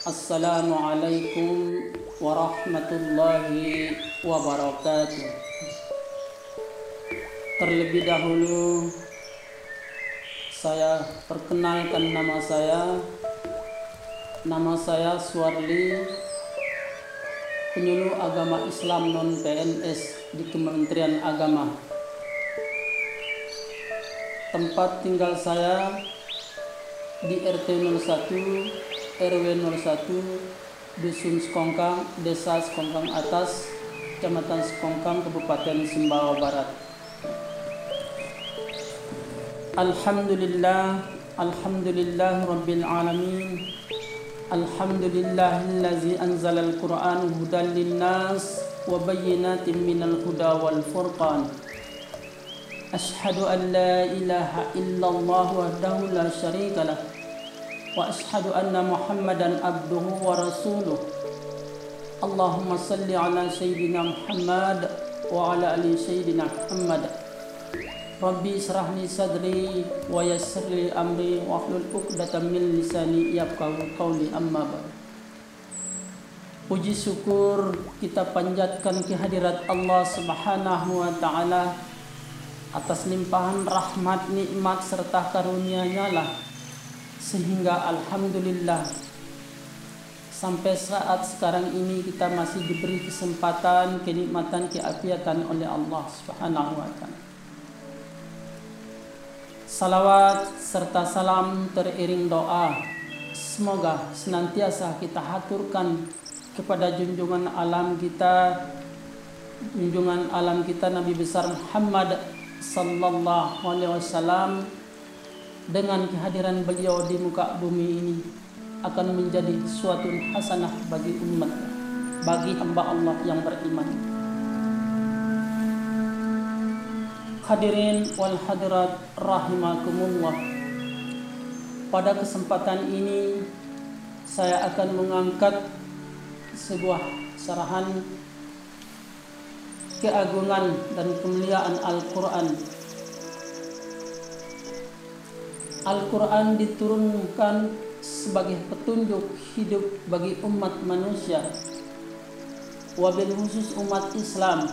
Assalamualaikum warahmatullahi wabarakatuh. Terlebih dahulu saya perkenalkan nama saya. Nama saya Suarli, penyuluh agama Islam non PNS di Kementerian Agama. Tempat tinggal saya di RT 01 RW 01 Dusun Sekongkang, Desa Sekongkang Atas, Kecamatan Sekongkang, Kabupaten Sumbawa Barat. Alhamdulillah, Alhamdulillah Rabbil Alamin. Alhamdulillahillazi anzala al-Qur'an hudan linnas wa bayyinatin minal huda wal furqan. Ashhadu an la ilaha illallah wahdahu la syarika lah واشهد ان محمدا عبده ورسوله اللهم صل على سيدنا محمد وعلى ال سيدنا محمد ربي اشرح لي صدري ويسر لي امري واحلل عقدة من لساني يفقهوا قولي اما بعد Puji syukur kita panjatkan kehadirat Allah Subhanahu wa taala atas limpahan rahmat nikmat serta karunia-Nya lah sehingga alhamdulillah sampai saat sekarang ini kita masih diberi kesempatan kenikmatan keapiatan oleh Allah Subhanahu wa taala. Salawat serta salam teriring doa semoga senantiasa kita haturkan kepada junjungan alam kita junjungan alam kita Nabi besar Muhammad sallallahu alaihi wasallam dengan kehadiran beliau di muka bumi ini akan menjadi suatu hasanah bagi umat bagi hamba Allah yang beriman. Hadirin wal hadirat rahimakumullah. Pada kesempatan ini saya akan mengangkat sebuah sarahan keagungan dan kemuliaan Al-Quran Al-Quran diturunkan sebagai petunjuk hidup bagi umat manusia. Wabil khusus umat Islam.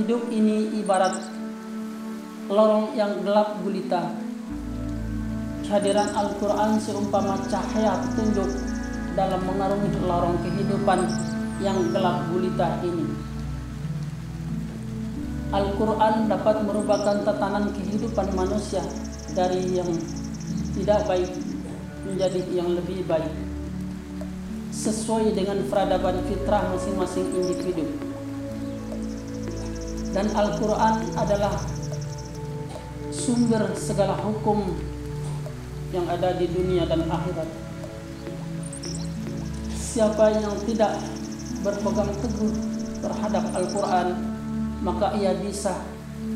Hidup ini ibarat lorong yang gelap gulita. Kehadiran Al-Quran seumpama cahaya petunjuk dalam mengarungi lorong kehidupan yang gelap gulita ini Al-Quran dapat merupakan tatanan kehidupan manusia dari yang tidak baik menjadi yang lebih baik. Sesuai dengan peradaban fitrah masing-masing individu. Dan Al-Quran adalah sumber segala hukum yang ada di dunia dan akhirat. Siapa yang tidak berpegang teguh terhadap Al-Quran maka ia bisa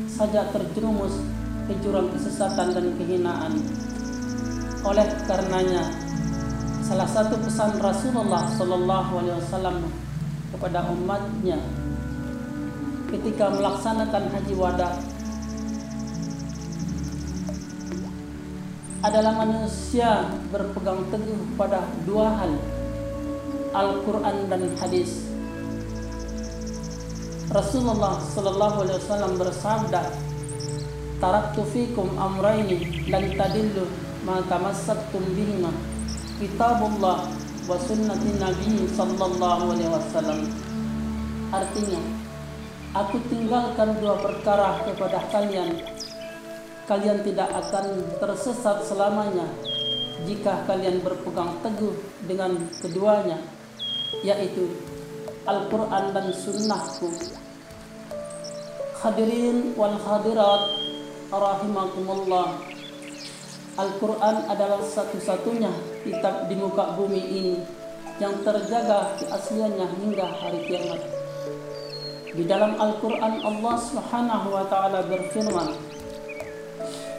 saja terjerumus ke jurang kesesatan dan kehinaan. Oleh karenanya, salah satu pesan Rasulullah Shallallahu Alaihi Wasallam kepada umatnya ketika melaksanakan haji wada adalah manusia berpegang teguh pada dua hal Al-Quran dan hadis Rasulullah sallallahu alaihi wasallam bersabda Taraktu fikum amraini lan tadillu ma tamassaktum bihima kitabullah wa sunnati Nabi sallallahu alaihi wasallam. Artinya, aku tinggalkan dua perkara kepada kalian. Kalian tidak akan tersesat selamanya jika kalian berpegang teguh dengan keduanya, yaitu Al-Quran dan Sunnahku. Hadirin wal hadirat rahimakumullah. Al-Quran adalah satu-satunya kitab di muka bumi ini yang terjaga keasliannya hingga hari kiamat. Di dalam Al-Quran Allah Subhanahu wa taala berfirman,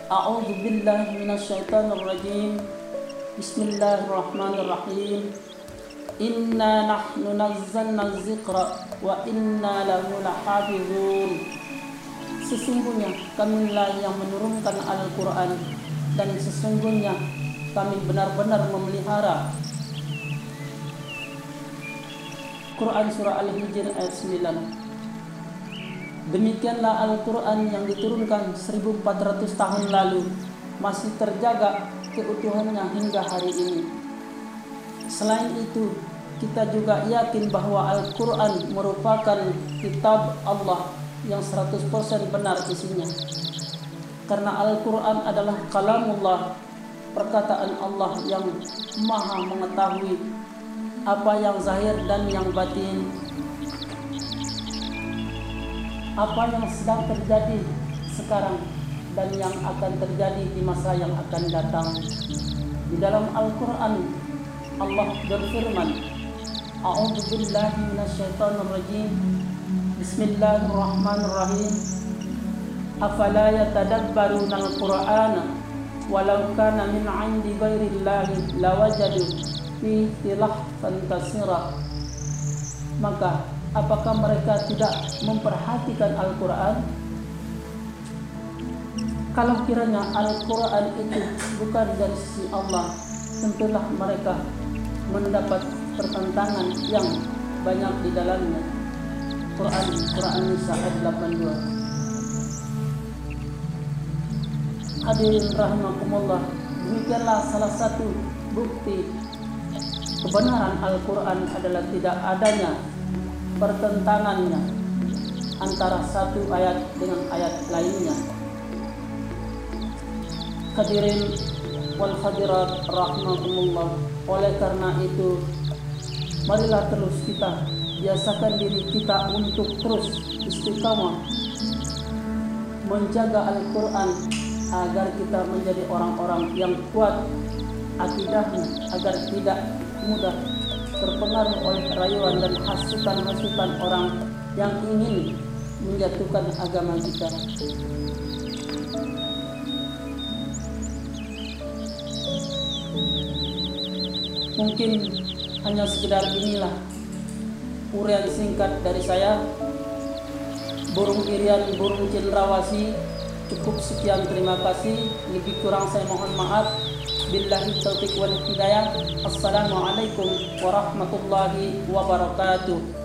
A'udzu billahi minasyaitonir rajim. Bismillahirrahmanirrahim. Inna nahnu nazzalna dzikra wa inna lahu lahafizun. Sesungguhnya kamilah yang menurunkan Al-Quran dan sesungguhnya kami benar-benar memelihara Quran Surah Al-Hijr ayat 9 Demikianlah Al-Quran yang diturunkan 1400 tahun lalu masih terjaga keutuhannya hingga hari ini. Selain itu, kita juga yakin bahwa Al-Quran merupakan kitab Allah yang 100% benar isinya. Karena Al-Quran adalah kalamullah, perkataan Allah yang maha mengetahui apa yang zahir dan yang batin apa yang sedang terjadi sekarang dan yang akan terjadi di masa yang akan datang. Di dalam Al-Quran, Allah berfirman, A'udhu billahi minasyaitanir rajim. Bismillahirrahmanirrahim. Afala yatadabbaruna al-Qur'ana walau kana min 'indi ghairillahi lawajadu fi ikhtilafan katsira. Maka apakah mereka tidak memperhatikan Al-Quran? Kalau kiranya Al-Quran itu bukan dari sisi Allah, tentulah mereka mendapat pertentangan yang banyak di dalamnya. Quran Quran Nisa ayat 82. Hadirin demikianlah salah satu bukti kebenaran Al-Quran adalah tidak adanya pertentangannya antara satu ayat dengan ayat lainnya. Hadirin wal hadirat rahmatullah. Oleh karena itu, marilah terus kita biasakan diri kita untuk terus istiqamah menjaga Al-Quran agar kita menjadi orang-orang yang kuat akidahnya agar tidak mudah terpengaruh oleh rayuan dan hasutan-hasutan orang yang ingin menjatuhkan agama kita. Mungkin hanya sekedar inilah urian singkat dari saya. Burung irian, burung cendrawasi. Cukup sekian terima kasih. Lebih kurang saya mohon maaf. Billahi taufiq wal hidayah. Assalamualaikum warahmatullahi wabarakatuh.